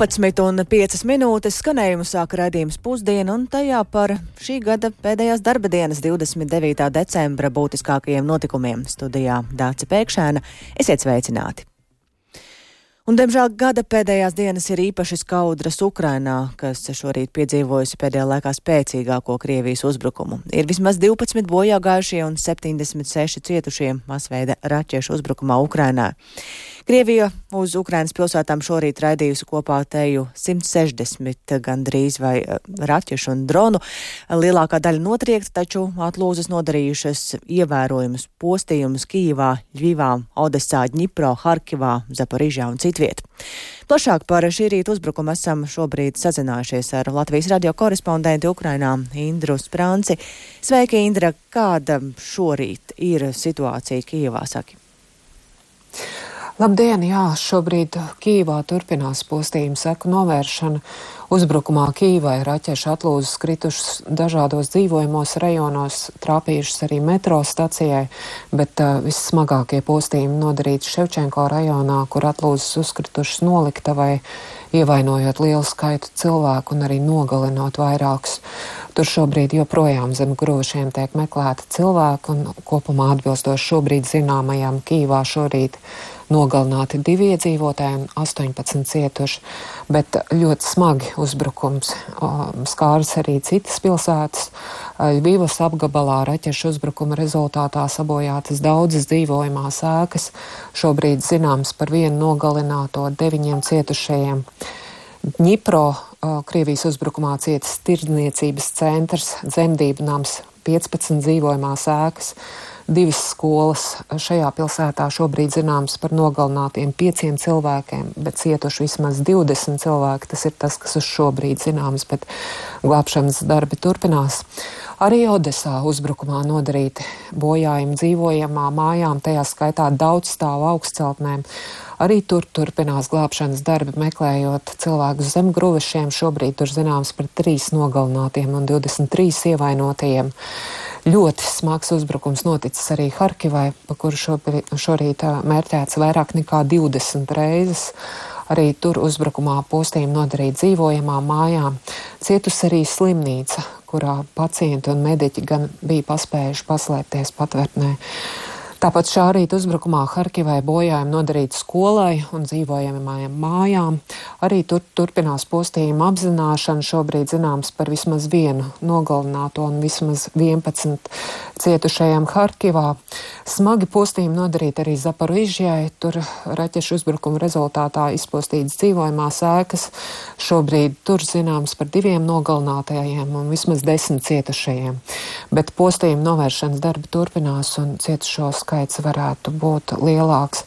12,5 minūtes skanējumu sāk raidījums pusdiena, un tajā par šī gada pēdējās darba dienas 29. decembra būtiskākajiem notikumiem studijā Dāca Pēkšēna. Esiet sveicināti! Un, diemžēl gada pēdējās dienas ir īpaši skaudras Ukrainā, kas šorīt piedzīvojusi pēdējā laikā spēcīgāko Krievijas uzbrukumu. Ir vismaz 12 bojā gājušie un 76 cietušie masveida raķešu uzbrukumā Ukrainā. Krievija uz Ukrainas pilsētām šorīt raidījusi kopā teju 160 gandrīz vai eh, raķešu un dronu. Lielākā daļa notriekta, taču atlūzas nodarījušas ievērojumus postījumus Kīvā, Ļvivā, Odesā, Ņipro, Harkivā, Zaporižā un citviet. Plašāk par šī rīta uzbrukumu esam šobrīd sazinājušies ar Latvijas radio korespondentu Ukrainā Indru Sprānci. Sveiki, Indra! Kāda šorīt ir situācija Kīvā, saki? Labdien! Jā, šobrīd Kīvā turpinās postījumu seku novēršana. Uzbrukumā Kīvai raķešu atlūzas kritušas dažādos dzīvojumos rajonos, trāpījušas arī metro stacijai, bet uh, vissmagākie postījumi nodarīti Ševčenko rajonā, kur atlūzas uzkritušas noliktavai, ievainojot lielu skaitu cilvēku un arī nogalinot vairākus. Tur šobrīd joprojām zem grošiem tiek meklēti cilvēki un kopumā atbilstoši šobrīd zināmajam Kīvā šorīt nogalināti divi iedzīvotāji un 18 cietuši, bet ļoti smagi uzbrukums skāras arī citas pilsētas. Ļvivas apgabalā raķešu uzbrukuma rezultātā sabojātas daudzas dzīvojamās ēkas, šobrīd zināms par vienu nogalināto deviņiem cietušajiem. Ņipro Krievijas uzbrukumā cietis tirdzniecības centrs, dzemdību nams, 15 dzīvojamās ēkas divas skolas. Šajā pilsētā šobrīd zināms par nogalinātiem pieciem cilvēkiem, bet cietuši vismaz 20 cilvēki. Tas ir tas, kas uz šo brīdi zināms, bet glābšanas darbi turpinās. Arī Odesā uzbrukumā nodarīti bojājumi dzīvojamām mājām, tajā skaitā daudz stāvu augstceltnēm. Arī tur turpinās glābšanas darbi, meklējot cilvēkus zem gruvešiem. Šobrīd tur zināms par trīs nogalinātiem un 23 ievainotajiem. Ļoti smags uzbrukums noticis arī Harkivai, pa kuru šorīt mērķēts vairāk nekā 20 reizes. Arī tur uzbrukumā postījumi nodarīja dzīvojamām mājām. Cietus arī slimnīca, kurā pacienti un mediķi gan bija paspējuši paslēpties patvērtnē. Tāpat šā rīta uzbrukumā Harkivai bojājumi nodarīti skolai un dzīvojamajām mājām. Arī tur turpinās postījuma apzināšana. Šobrīd zināms par vismaz vienu nogalināto un vismaz 11 cietušajiem Harkivā. Smagi postījumi nodarīti arī Zaporižjai. Tur raķešu uzbrukuma rezultātā izpostītas dzīvojamās ēkas. Šobrīd tur zināms par diviem nogalinātajiem un vismaz desmit cietušajiem. Bet postījuma novēršanas darbi turpinās un cietušo skaits varētu būt lielāks.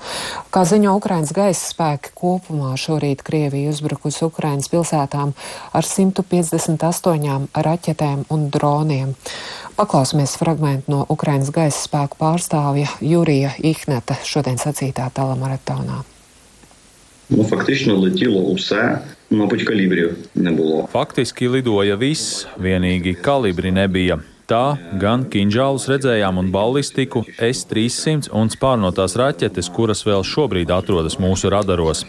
Kā ziņo Ukrainas gaisa spēki kopumā šorīt Krievija uzbrukusi Ukrainas pilsētām ar 158 raķetēm un droniem. Paklausīsimies fragment no Ukrainas gaisa spēku pārstāvja Jurija Ihneta šodien sacītā telemaratonā. Nu, faktiski lietilo usē. Faktiski lidoja viss, vienīgi kalibri nebija. Tā gan kinžālus redzējām un ballistiku, S-300 un spārnotās raķetes, kuras vēl šobrīd atrodas mūsu radaros.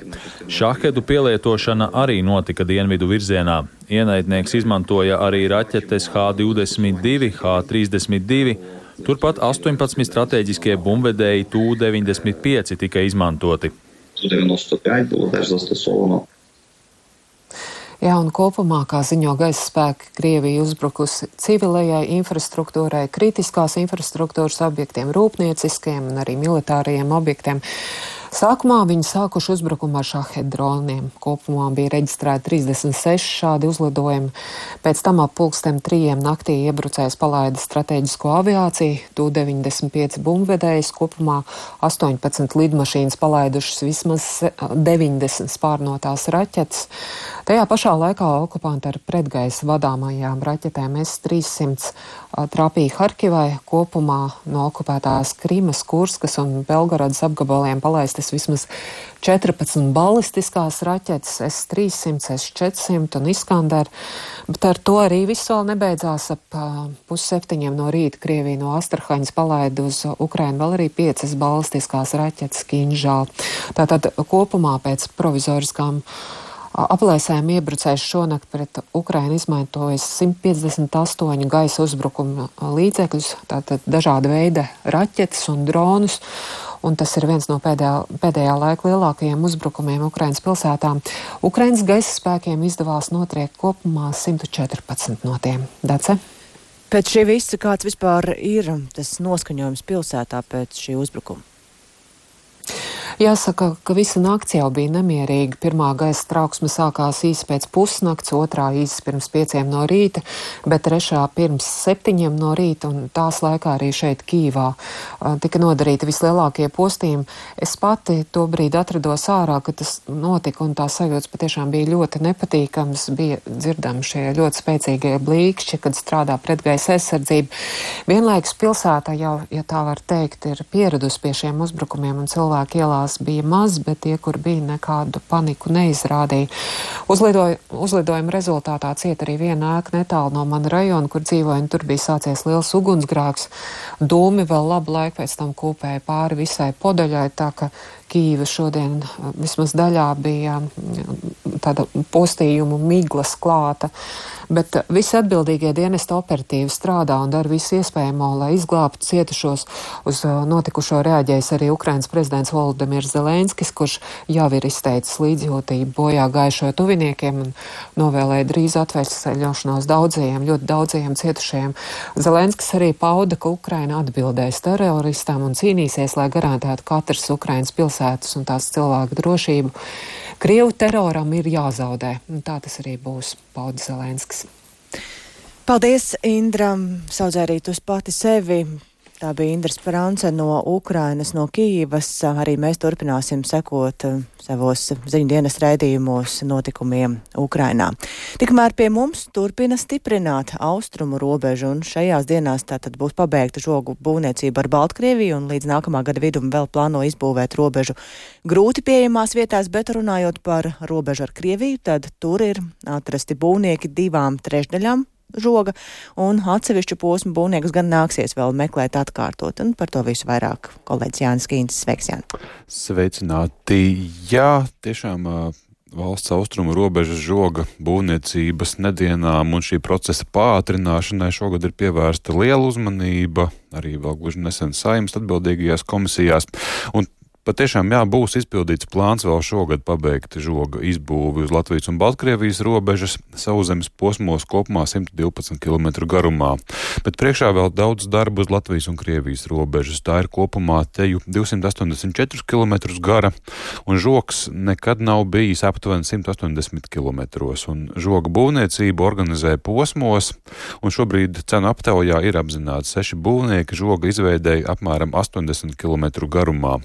Šahedu pielietošana arī notika dienvidu virzienā. Ienaidnieks izmantoja arī raķetes H-22, H-32. Turpat 18 strateģiskie bumbvedēji Tu-95 tika izmantoti. Ту-95 було теж застосовано. Jā, un kopumā, kā ziņo gaisa spēki, Krievija uzbrukusi civilajai infrastruktūrai, kritiskās infrastruktūras objektiem, rūpnieciskiem un arī militārajiem objektiem. Sākumā viņi sākuši uzbrukumu ar šādu droniem. Kopumā bija reģistrēti 36 šādi uzlidojumi. Pēc tam ap pulksten trījiem naktī iebrucējs palaida strateģisko aviāciju, Tu-95 bumbvedējs, kopumā 18 lidmašīnas palaidušas vismaz 90 spārnotās raķetes. Tajā pašā laikā okupanti ar pretgaisa vadāmajām raķetēm S-300 trāpīja Harkivai kopumā no okupētās Krimas, Kurskas un Belgaradas apgabaliem palaistas vismaz 14 balistiskās raķetes S-300, S-400 un Iskander, bet ar to arī viss vēl nebeidzās ap pusseptiņiem no rīta Krievija no Astrahaņas palaida uz Ukrainu vēl arī piecas balistiskās raķetes Kinžāl. Tātad kopumā pēc provizoriskām Aplēsēm iebrucējs šonakt pret Ukrainu izmantojas 158 gaisa uzbrukuma līdzekļus, tātad dažāda veida raķetes un dronus. Un tas ir viens no pēdējā, pēdējā laika lielākajiem uzbrukumiem Ukrainas pilsētām. Ukrainas gaisa spēkiem izdevās notriekt kopumā 114 no tiem. Dace? Pēc šī visa kāds vispār ir tas noskaņojums pilsētā pēc šī uzbrukuma? Jāsaka, ka visa nakts jau bija nemierīga. Pirmā gaisa trauksme sākās īsi pēc pusnakts, otrā īsi pirms pieciem no rīta, bet trešā pirms septiņiem no rīta, un tās laikā arī šeit Kīvā tika nodarīti vislielākie postījumi. Es pati to brīdi atrados ārā, kad tas notika, un tā sajūta patiešām bija ļoti nepatīkams. Bija dzirdami šie ļoti spēcīgie blīkšķi, kad strādā pretgaisa aizsardzība. Vienlaikus pilsēta jau, ja tā var teikt, ir pieradusi pie šiem uzbrukumiem, un cilvēki ielā ielās bija maz, bet tie, kur bija, nekādu paniku neizrādīja. Uzlidoja, uzlidojuma rezultātā cieta arī viena ēka netālu no mana rajona, kur dzīvoju, un tur bija sācies liels ugunsgrāks. Dūmi vēl labu laiku pēc tam kūpēja pāri visai podaļai, tā ka Kīva šodien vismaz daļā bija tāda postījumu miglas klāta. Bet visi atbildīgie dienesti operatīvi strādā un dara visu iespējamo, lai izglābtu cietušos. Uz notikušo reaģējis arī Ukrainas prezidents Volodimirs Zelenskis, kurš jau ir izteicis līdzjūtību bojā gājušo tuviniekiem un novēlēja drīz atveļošanos daudzajiem, ļoti daudzajiem cietušajiem. Zelenskis arī pauda, ka Ukraina atbildēs teroristām un cīnīsies, lai garantētu katras Ukrainas pilsētas un tās cilvēku drošību. Krievu teroram ir jāzaudē, un tā tas arī būs, pauda Zelenskis. Paldies, Indra! Saudzērīt uz pati sevi! Tā bija Indra Sprānce no Ukrainas, no Kīivas. Arī mēs turpināsim sekot eh, savos ziņu dienas raidījumos notikumiem Ukrainā. Tikmēr pie mums turpina stiprināt austrumu robežu, un šajās dienās tātad būs pabeigta žogu būvniecība ar Baltkrieviju, un līdz nākamā gada vidum vēl plāno izbūvēt robežu grūti pieejamās vietās, bet runājot par robežu ar Krieviju, tad tur ir atrasti būvnieki divām trešdaļām žoga, un atsevišķu posmu būvniekus gan nāksies vēl meklēt atkārtot, un par to visu vairāk kolēģis Jānis Kīns. Sveiks, Jāni! Sveicināti! Jā, tiešām valsts austrumu robežas žoga būvniecības nedienām un šī procesa pātrināšanai šogad ir pievērsta liela uzmanība, arī vēl gluži nesen saimst atbildīgajās komisijās. Un Patiešām jā, būs izpildīts plāns vēl šogad pabeigt žoga izbūvi uz Latvijas un Baltkrievijas robežas sauszemes posmos kopumā 112 km garumā. Bet priekšā vēl daudz darbu uz Latvijas un Krievijas robežas. Tā ir kopumā teju 284 km gara, un žoks nekad nav bijis aptuveni 180 km. Un žoga būvniecību organizē posmos, un šobrīd cenu aptaujā ir apzināti seši būvnieki žoga izveidēja apmēram 80 km garumā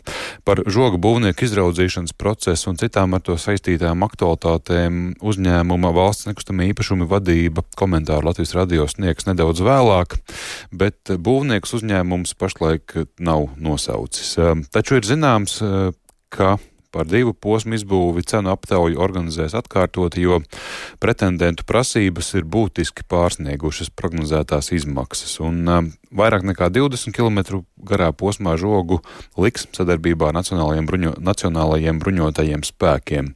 par žoga būvnieku izraudzīšanas procesu un citām ar to saistītām aktualitātēm uzņēmuma valsts nekustamā īpašuma vadība komentāru Latvijas radio sniegs nedaudz vēlāk, bet būvnieks uzņēmums pašlaik nav nosaucis. Taču ir zināms, ka par divu posmu izbūvi cenu aptauju organizēs atkārtoti, jo pretendentu prasības ir būtiski pārsniegušas prognozētās izmaksas. Un, um, vairāk nekā 20 km garā posmā žogu liks sadarbībā ar Nacionālajiem, bruņo, nacionālajiem bruņotajiem spēkiem.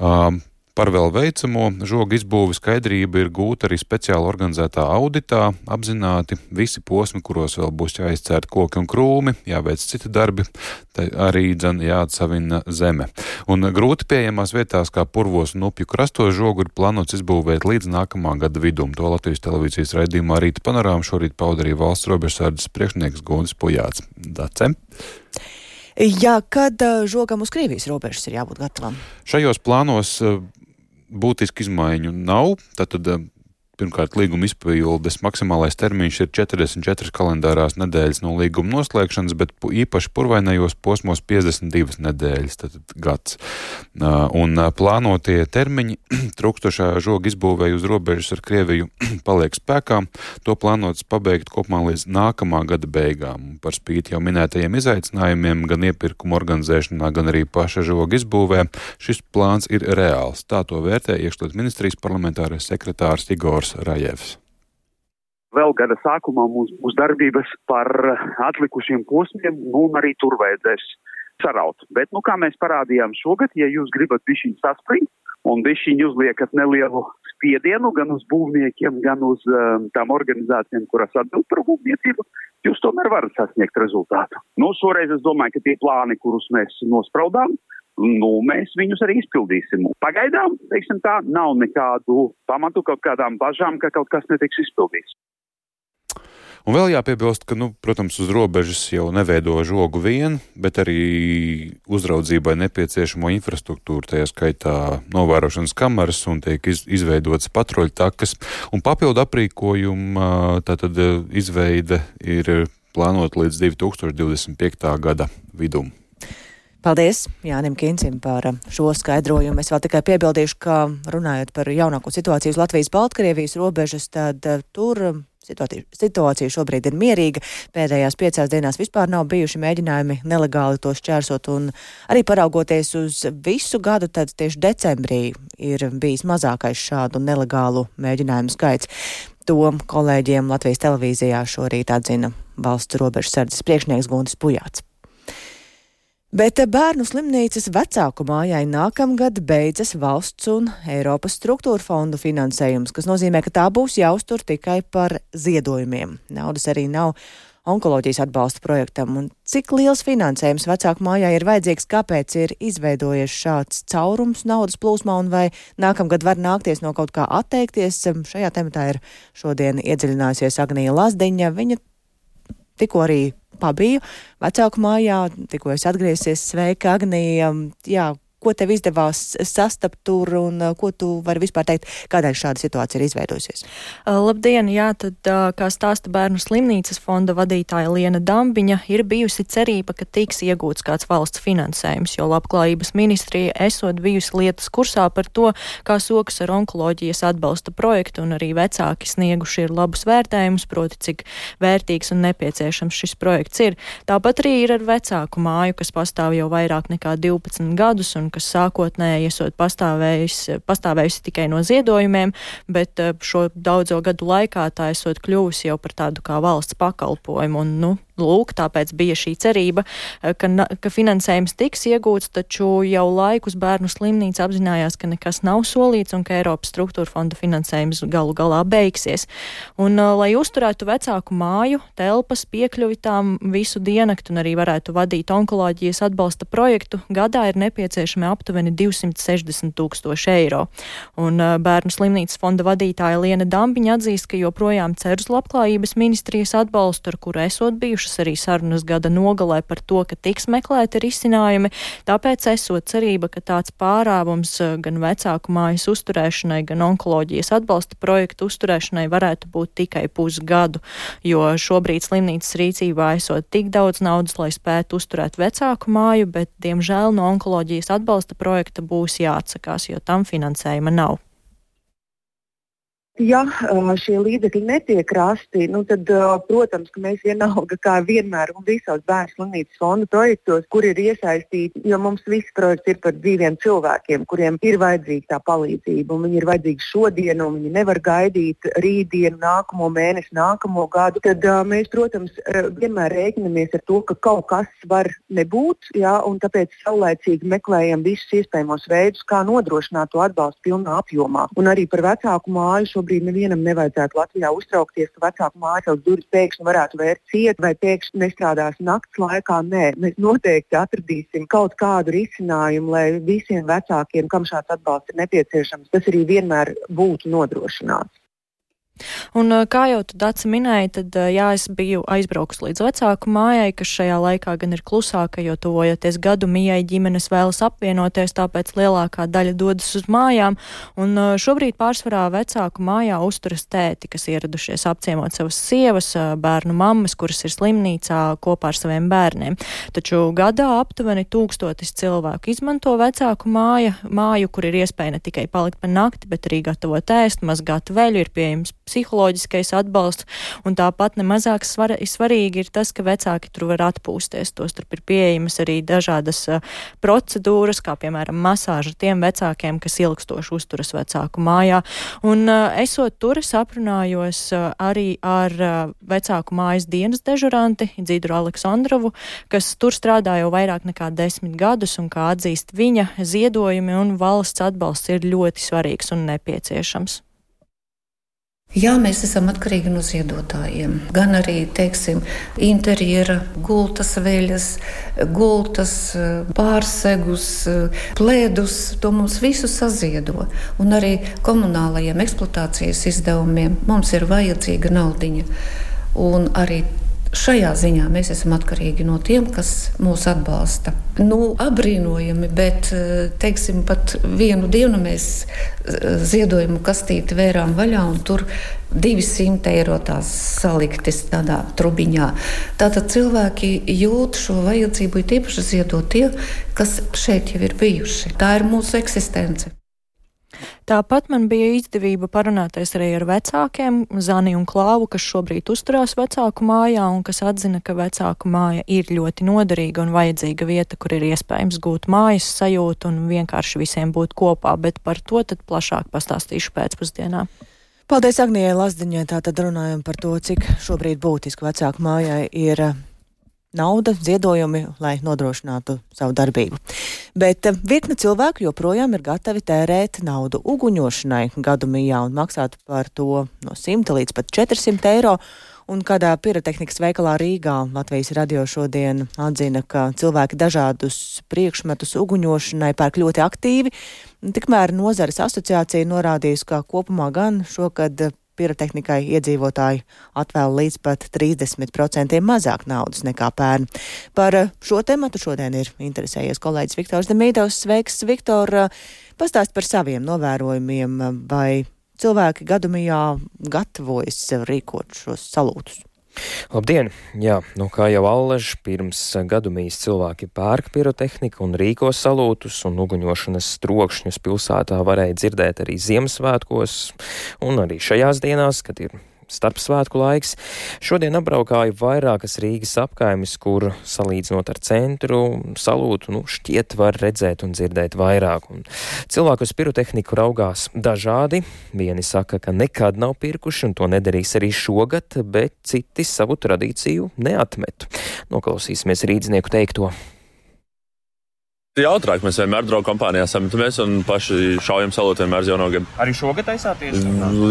Um, Par vēl veicamo žogu izbūvi skaidrība ir gūta arī speciāli organizētā auditā. Apzināti visi posmi, kuros vēl būs jāizcērt koki un krūmi, jāveic citi darbi, arī dzen jāatsavina zeme. Un grūti pieejamās vietās, kā purvos un upju krastos, žogu ir plānots izbūvēt līdz nākamā gada vidum. To Latvijas televīzijas raidījumā rīta panorāma šorīt pauda arī valsts robežsardzes priekšnieks Gundis Pujāts. Dace. Jā, kad uh, žogam uz Krievijas robežas ir jābūt gatavam? Šajos plānos būtisku izmaiņu nav. Tātad Pirmkārt, līguma izpildes maksimālais termiņš ir 44 kalendārās nedēļas no līguma noslēgšanas, bet īpaši purvainajos posmos 52 nedēļas, tātad gads. Un plānotie termiņi trūkstošā žoga izbūvēja uz robežas ar Krieviju paliek spēkā. To plānots pabeigt kopumā līdz nākamā gada beigām. Par spīti jau minētajiem izaicinājumiem, gan iepirkuma organizēšanā, gan arī paša žoga izbūvē, šis plāns ir reāls. Tā to vērtē iekšļiet ministrijas parlamentārais sekretārs Igors Kārlis Rajevs. Vēl gada sākumā mums būs darbības par atlikušiem posmiem, nu, un arī tur vajadzēs saraut. Bet, nu, kā mēs parādījām šogad, ja jūs gribat bišķiņu saspringt un bišķiņu uzliekat nelielu spiedienu gan uz būvniekiem, gan uz um, tām organizācijām, kuras atbild par būvniecību, jūs tomēr varat sasniegt rezultātu. Nu, šoreiz es domāju, ka tie plāni, kurus mēs nospraudām, nu, mēs viņus arī izpildīsim. Pagaidām, teiksim tā, nav nekādu pamatu kaut kādām bažām, ka kaut kas netiks izpildīts. Un vēl jāpiebilst, ka, nu, protams, uz robežas jau neveido žogu vien, bet arī uzraudzībai nepieciešamo infrastruktūru, tajā skaitā novērošanas kameras un tiek iz, izveidotas patruļtakas. Un papildu aprīkojuma tātad izveide ir plānota līdz 2025. gada vidum. Paldies Jānim Kincim par šo skaidrojumu. Es vēl tikai piebildīšu, ka runājot par jaunāko situāciju uz Latvijas-Baltkrievijas robežas, tad tur Situācija, situācija šobrīd ir mierīga. Pēdējās piecās dienās vispār nav bijuši mēģinājumi nelegāli to šķērsot, un arī paraugoties uz visu gadu, tad tieši decembrī ir bijis mazākais šādu nelegālu mēģinājumu skaits. To kolēģiem Latvijas televīzijā šorīt atzina valsts robežu sardzes priekšnieks Guntis Pujāts. Bet bērnu slimnīcas vecāku mājai nākamgad beidzas valsts un Eiropas struktūra fondu finansējums, kas nozīmē, ka tā būs jāuztur tikai par ziedojumiem. Naudas arī nav onkoloģijas atbalsta projektam. Un cik liels finansējums vecāku mājai ir vajadzīgs, kāpēc ir izveidojies šāds caurums naudas plūsmā un vai nākamgad var nākties no kaut kā atteikties? Šajā tematā ir šodien iedziļinājusies Agnija Lazdiņa. Viņa tikko arī pabiju vecāku mājā, tikko es atgriezies sveika Agnija. Jā, ko tev izdevās sastapt tur un uh, ko tu vari vispār teikt, kādēļ šāda situācija ir izveidojusies? Uh, labdien, jā, tad, uh, kā stāsta bērnu slimnīcas fonda vadītāja Liena Dambiņa, ir bijusi cerība, ka tiks iegūts kāds valsts finansējums, jo labklājības ministrija esot bijusi lietas kursā par to, kā sokas ar onkoloģijas atbalsta projektu un arī vecāki snieguši ir labus vērtējumus, proti, cik vērtīgs un nepieciešams šis projekts ir. Tāpat arī ir ar vecāku māju, kas pastāv jau vairāk nekā 12 gadus un kas sākotnēji esot pastāvējusi tikai no ziedojumiem, bet eh, šo daudzo gadu laikā tā esot kļuvusi jau par tādu kā valsts pakalpojumu. Un, nu, Lūk, tāpēc bija šī cerība, eh, ka, ka finansējums tiks iegūts, taču jau laikus bērnu slimnīca apzinājās, ka nekas nav solīts un ka Eiropas struktūra fonda finansējums galu galā beigsies. Un, eh, lai uzturētu vecāku māju, telpas, piekļuvi tām visu dienaktu un arī varētu vadīt onkoloģijas atbalsta projektu, gadā ir nepieciešami aptuveni 260 tūkstoši eiro. Un eh, bērnu slimnīcas fonda vadītāja Liena Dambiņa atzīst, ka joprojām cer uz labklājības ministrijas atbalstu, ar kuru esot bijuši bijušas arī sarunas gada nogalē par to, ka tiks meklēti risinājumi, tāpēc esot cerība, ka tāds pārāvums eh, gan vecāku mājas uzturēšanai, gan onkoloģijas atbalsta projektu uzturēšanai varētu būt tikai pusgadu, jo šobrīd slimnīcas rīcībā esot tik daudz naudas, lai spētu uzturēt vecāku māju, bet, diemžēl, no onkoloģijas atbalsta projekta būs jāatsakās, jo tam finansējuma nav ja šie līdzekļi netiek rasti, nu tad, protams, ka mēs vienalga, kā vienmēr un visos bērnu slimnīcas fonda projektos, kur ir iesaistīti, jo mums viss projekts ir par dzīviem cilvēkiem, kuriem ir vajadzīga tā palīdzība. Viņi ir vajadzīgi šodien, un viņi nevar gaidīt rītdienu, nākamo mēnesi, nākamo gadu. Tad mēs, protams, vienmēr rēķinamies ar to, ka kaut kas var nebūt, jā, un tāpēc saulēcīgi meklējam visus iespējamos veidus, kā nodrošināt to atbalstu pilnā apjomā. Un arī par vecāku māju šobrīd šobrīd nevienam nevajadzētu Latvijā uztraukties, ka vecāku mājas durvis pēkšņi varētu vērt ciet vai pēkšņi nestrādās naktas laikā. Nē, mēs noteikti atradīsim kaut kādu risinājumu, lai visiem vecākiem, kam šāds atbalsts ir nepieciešams, tas arī vienmēr būtu nodrošināts. Un, kā jau tu Dācis minēji, tad jā, es biju aizbraukus līdz vecāku mājai, kas šajā laikā gan ir klusāka, jo tuvojoties gadu mijai ģimenes vēlas apvienoties, tāpēc lielākā daļa dodas uz mājām. Un šobrīd pārsvarā vecāku mājā uzturas tēti, kas ieradušies apciemot savas sievas, bērnu mammas, kuras ir slimnīcā kopā ar saviem bērniem. Taču gadā aptuveni tūkstotis cilvēku izmanto vecāku māja, māju, kur ir iespēja ne tikai palikt pa nakti, bet arī gatavot ēst, mazgāt veļu, ir pieejams psiholoģiskais atbalsts, un tāpat nemazāk svar, svarīgi ir tas, ka vecāki tur var atpūsties. Tostarp ir pieejamas arī dažādas uh, procedūras, kā piemēram masāža tiem vecākiem, kas ilgstoši uzturas vecāku mājā. Un uh, esot tur, es aprunājos uh, arī ar vecāku mājas dienas dežuranti Dzidru Aleksandrovu, kas tur strādā jau vairāk nekā desmit gadus, un kā atzīst viņa, ziedojumi un valsts atbalsts ir ļoti svarīgs un nepieciešams. Jā, mēs esam atkarīgi no ziedotājiem. Gan arī teiksim, interjera, gultas veļas, gultas, pārsegus, plēdus. To mums visu saziedo. Un arī komunālajiem eksploatācijas izdevumiem mums ir vajadzīga naudiņa. Un arī Šajā ziņā mēs esam atkarīgi no tiem, kas mūs atbalsta. Nu, apbrīnojami, bet teiksim, pat vienu dienu mēs ziedojumu kastīti vērām vaļā un tur 200 eiro tās saliktas tādā trubiņā. Tātad cilvēki jūt šo vajadzību, ir īpaši ziedot tie, kas šeit jau ir bijuši. Tā ir mūsu eksistence. Tāpat man bija izdevība parunāties arī ar vecākiem, Zani un Klāvu, kas šobrīd uzturās vecāku mājā un kas atzina, ka vecāku māja ir ļoti noderīga un vajadzīga vieta, kur ir iespējams gūt mājas sajūtu un vienkārši visiem būt kopā, bet par to tad plašāk pastāstīšu pēcpusdienā. Paldies Agnijai Lazdiņai, tātad runājam par to, cik šobrīd būtiski vecāku mājai ir nauda, ziedojumi, lai nodrošinātu savu darbību. Bet eh, virkne cilvēku joprojām ir gatavi tērēt naudu uguņošanai gadu mijā un maksāt par to no 100 līdz pat 400 eiro. Un kādā pirotehnikas veikalā Rīgā Latvijas radio šodien atzina, ka cilvēki dažādus priekšmetus uguņošanai pērk ļoti aktīvi. Tikmēr nozares asociācija norādījusi, ka kopumā gan šogad pirotehnikai iedzīvotāji atvēl līdz pat 30% mazāk naudas nekā pērn. Par šo tematu šodien ir interesējies kolēģis Viktors Demīdovs. Sveiks, Viktor! Pastāst par saviem novērojumiem, vai cilvēki gadumijā gatavojas rīkot šos salūtus. Labdien! Jā, nu kā jau Allež, pirms gadumīs cilvēki pērk pirotehniku un rīko salūtus un uguņošanas trokšņus pilsētā varēja dzirdēt arī Ziemassvētkos un arī šajās dienās, kad ir starpsvētku laiks. Šodien apbraukāju vairākas Rīgas apkaimes, kur salīdzinot ar centru, salūtu, nu, šķiet var redzēt un dzirdēt vairāk. Un cilvēku uz pirotehniku raugās dažādi. Vieni saka, ka nekad nav pirkuši un to nedarīs arī šogad, bet citi savu tradīciju neatmet. Noklausīsimies rīdznieku teikto. Jautrāk mēs vienmēr draugu kompānijā samitamies un paši šaujam salot vienmēr uz jauno gadu. Arī šogad taisāties?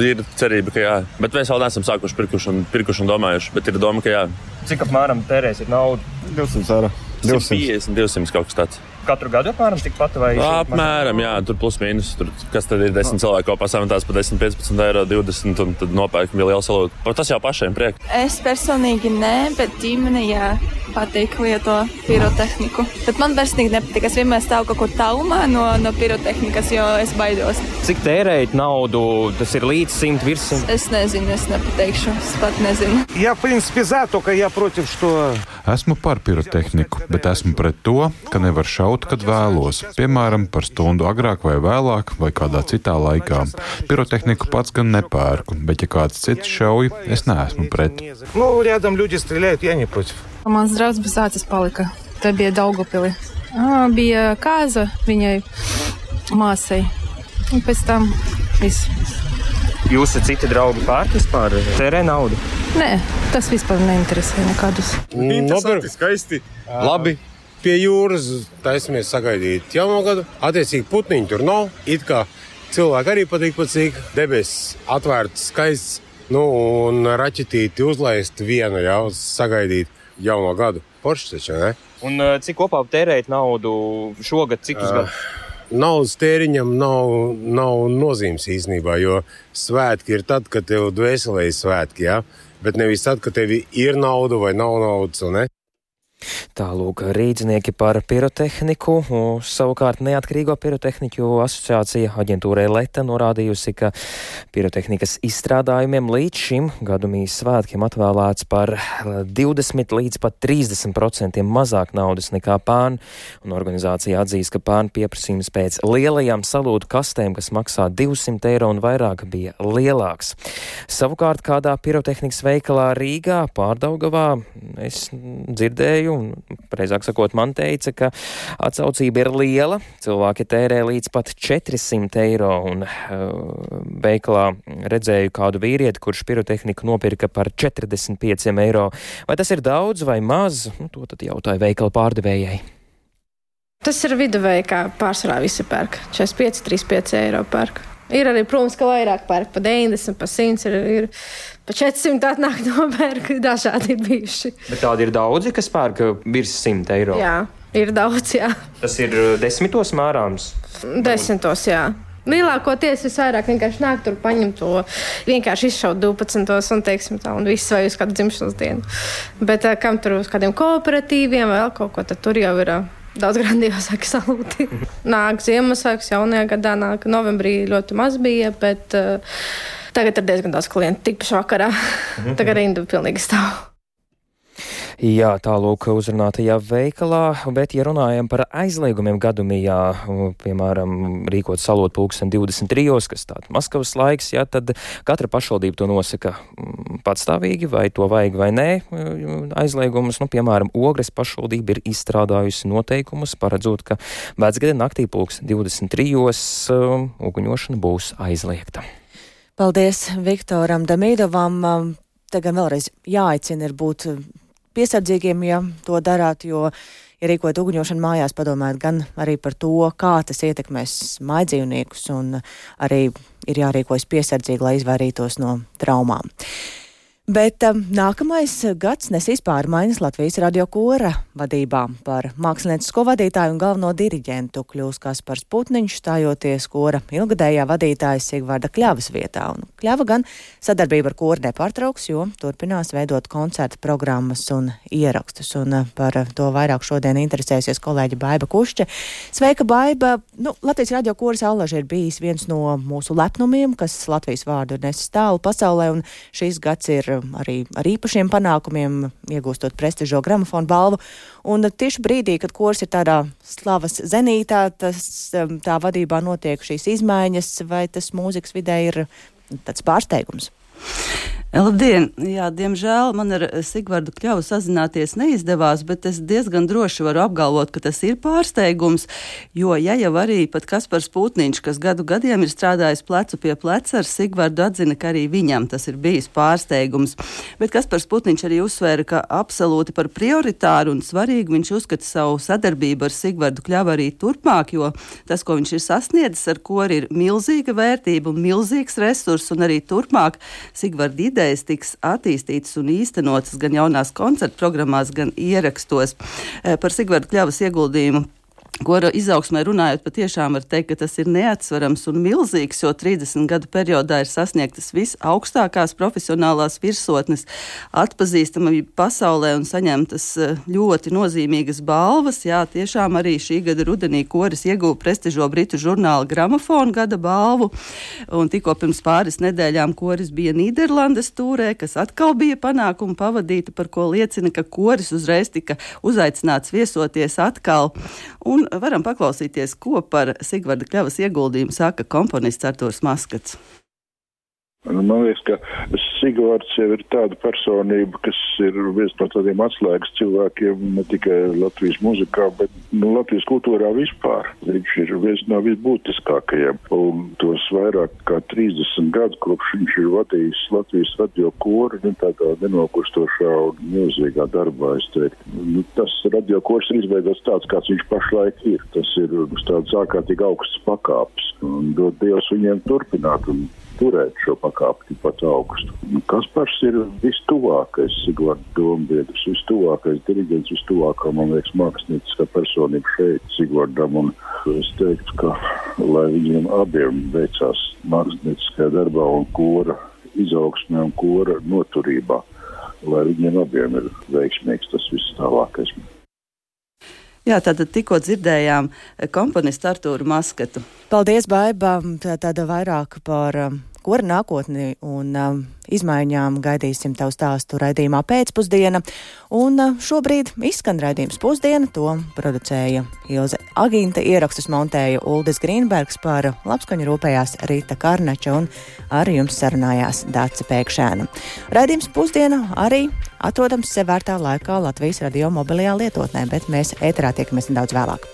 Ir cerība, ka jā. Bet mēs vēl neesam sākuši pirkuši un, pirkuši un domājuši. Bet ir doma, ka jā. Cik apmēram tērēsiet naudu? 200 eiro. 250, 200 kaut kas tāds. Katru gadu apmēram tikpat vai? Apmēram, jā, tur plus mīnus. Tur, kas tad ir 10 cilvēki kopā sametās par 10, 15 eiro, 20 un tad nopērk vēl lielu salūtu. Tas jau pašiem priek. Es personīgi nē, bet ģimene jā patīk lieto pirotehniku. Bet man personīgi nepatīk. Es vienmēr stāvu kaut kur tālumā no, no pirotehnikas, jo es baidos. Cik tērēt naudu? Tas ir līdz 100 virs 100. Es nezinu, es nepateikšu. Es pat nezinu. Я, в принципе, за, только я против, что... Esmu par pirotehniku, bet esmu pret to, ka nevar šaut, kad vēlos. Piemēram, par stundu agrāk vai vēlāk, vai kādā citā laikā. Pirotehniku pats gan nepērku, bet ja kāds cits šauj, es neesmu pret. Ну, рядом люди стреляют, я не против. Mans draugs bez acis palika. Tā bija Daugopili. Bija kāza viņai māsai. Un pēc tam viss. Jūs esat citi draugi pērk vispār tērē naudu? Nē, tas vispār neinteresē nekādus. Nopirkt skaisti. Labi. Pie jūras taisamies sagaidīt jauno gadu. Attiecīgi putniņi tur nav. It kā cilvēki arī patīk pat cik debesis atvērts, skaists. Nu, un raķetīti uzlaist vienu jau sagaidīt jauno gadu. Poršs taču, ne? Un uh, cik kopā tērēt naudu šogad, cik uz gadu? Naudas tēriņam nav, nav nozīmes īstenībā, jo svētki ir tad, kad tev dvēselē ir svētki, ja? bet nevis tad, kad tev ir nauda vai nav naudas. Ne? Tālūk, rīdznieki par pirotehniku. Savukārt Neatkarīgo pirotehniku asociācija aģentūrai Leta norādījusi, ka pirotehnikas izstrādājumiem līdz šim gadumīs svētkiem atvēlēts par 20 līdz pat 30% mazāk naudas nekā pān, un organizācija atzīst, ka pān pieprasījums pēc lielajām salūtu kastēm, kas maksā 200 eiro un vairāk, bija lielāks. Savukārt kādā pirotehnikas veikalā Rīgā pārdaugavā es dzirdēju, un, precīzāk sakot, man teica, ka atsaucība ir liela. Cilvēki tērē līdz pat 400 eiro, un uh, veikalā redzēju kādu vīrieti, kurš pirotehniku nopirka par 45 eiro. Vai tas ir daudz vai maz? Nu, to tad jautāja veikala pārdevējai. Tas ir viduvēji, kā pārsvarā visi pērk. 45, 35 eiro pērk. Ir arī, protams, ka vairāk pērk pa 90, pa 100, ir, ir pa 400 atnāk nopērk, dažādi ir bijuši. Bet tādi ir daudzi, kas pērk virs 100 eiro. Jā, ir daudz, jā. Tas ir desmitos mērāms? Desmitos, jā. Lielākoties es vairāk vienkārši nāku tur, paņemt to, vienkārši izšaut 12. un, teiksim, tā, un viss vai uz kādu dzimšanas dienu. Bet kam tur uz kādiem kooperatīviem vai vēl kaut ko, tad tur jau ir daudz grandiozāki salūti. nāk Ziemassvētku, jaunajā gadā nāk novembrī ļoti maz bija, bet uh, tagad ir diezgan daudz klientu. Tikpaši vakarā. Mhm. tagad rinda pilnīgi stāv. Jā, tālūk uzrunātajā veikalā, bet, ja runājam par aizliegumiem gadumijā, piemēram, rīkot salot pulksten 23, kas tāds Maskavas laiks, jā, tad katra pašvaldība to nosaka mm, patstāvīgi, vai to vajag vai nē aizliegumus. Nu, piemēram, Ogres pašvaldība ir izstrādājusi noteikumus, paredzot, ka vecgada naktī pulksten 23 um, uguņošana būs aizliegta. Paldies Viktoram Damīdovam. Tagad vēlreiz jāaicina ir būt piesardzīgiem, ja to darāt, jo, ja rīkot uguņošanu mājās, padomājot gan arī par to, kā tas ietekmēs mājdzīvniekus, un arī ir jārīkojas piesardzīgi, lai izvairītos no traumām. Bet um, nākamais gads nesīs pārmaiņas Latvijas radio kora vadībā. Par māksliniecisko vadītāju un galveno diriģentu kļūs Kaspars Putniņš, stājoties kora ilgadējā vadītāja Sigvarda Kļavas vietā. Un Kļava gan sadarbība ar koru nepārtrauks, jo turpinās veidot koncertu programmas un ierakstus. Un uh, par to vairāk šodien interesēsies kolēģi Baiba Kušķe. Sveika, Baiba! Nu, Latvijas radio koris Allaži ir bijis viens no mūsu lepnumiem, kas Latvijas vārdu nesis tālu pasaulē, un šīs gads ir arī ar īpašiem panākumiem, iegūstot prestižo gramofonu balvu. Un tieši brīdī, kad kurs ir tādā slavas zenītā, tas um, tā vadībā notiek šīs izmaiņas, vai tas mūzikas vidē ir tāds pārsteigums? Labdien! Jā, diemžēl man ar Sigvardu Kļavu sazināties neizdevās, bet es diezgan droši varu apgalvot, ka tas ir pārsteigums, jo ja jau arī pat Kaspars Pūtniņš, kas gadu gadiem ir strādājis plecu pie pleca ar Sigvardu, atzina, ka arī viņam tas ir bijis pārsteigums. Bet Kaspars Pūtniņš arī uzsvēra, ka absolūti par prioritāru un svarīgu viņš uzskata savu sadarbību ar Sigvardu Kļavu arī turpmāk, jo tas, ko viņš ir sasniedzis, ar ko ir milzīga vērtība un milzīgs resurs, un arī turpmāk Sigvarda ideja idejas tiks attīstītas un īstenotas gan jaunās koncertu programmās, gan ierakstos. Eh, par Sigvardu Kļavas ieguldījumu Kura izaugsmē runājot, patiešām var teikt, ka tas ir neatsverams un milzīgs, jo 30 gadu periodā ir sasniegtas visaugstākās profesionālās virsotnes, atpazīstamība pasaulē un saņemtas eh, ļoti nozīmīgas balvas. Jā, tiešām arī šī gada rudenī koris ieguva prestižo britu žurnāla gramofonu gada balvu, un tikko pirms pāris nedēļām koris bija Nīderlandes tūrē, kas atkal bija panākuma pavadīta, par ko liecina, ka koris uzreiz tika uzaicināts viesoties atkal. Un varam paklausīties, ko par Sigvarda Kļavas ieguldījumu saka komponists Artūrs Maskats. Nu, man liekas, ka Sigvārds jau ir tāda personība, kas ir viens no tādiem atslēgas cilvēkiem ne tikai Latvijas muzikā, bet nu, Latvijas kultūrā vispār. Viņš ir viens no visbūtiskākajiem. Un tos vairāk kā 30 gadus, kopš viņš ir vadījis Latvijas radio koru, nu, tādā nenogurstošā un milzīgā darbā, es teiktu. Nu, tas radio kors ir izveidots tāds, kāds viņš pašlaik ir. Tas ir tāds ārkārtīgi augsts pakāps. Un dod Dievs viņiem turpināt. Un, turēt šo pakāpi tikpat augstu. Kaspars ir vistuvākais Sigvarda dombiedrs, vistuvākais diriģents, vistuvākā, man liekas, mākslinieckā personība šeit Sigvardam. Un es teiktu, ka, lai viņiem abiem veicās mākslinieckajā darbā un kora izaugsmē un kora noturībā. lai viņiem abiem ir veiksmīgs tas viss tālākais. Jā, tātad tikko dzirdējām komponistu Artūru Masketu. Paldies, Baiba! Tāda vairāk par kora nākotni un um, izmaiņām gaidīsim tavu stāstu raidījumā pēcpusdiena. Un uh, šobrīd izskan raidījums pusdiena, to producēja Ilze Agīnta, ierakstus montēja Uldis Grīnbergs par labskaņu rūpējās Rīta Karnača un arī jums sarunājās Dāca Pēkšēna. Raidījums pusdiena arī atrodams sevērtā laikā Latvijas radio mobilajā lietotnē, bet mēs ēterā tiekamies nedaudz vēlāk.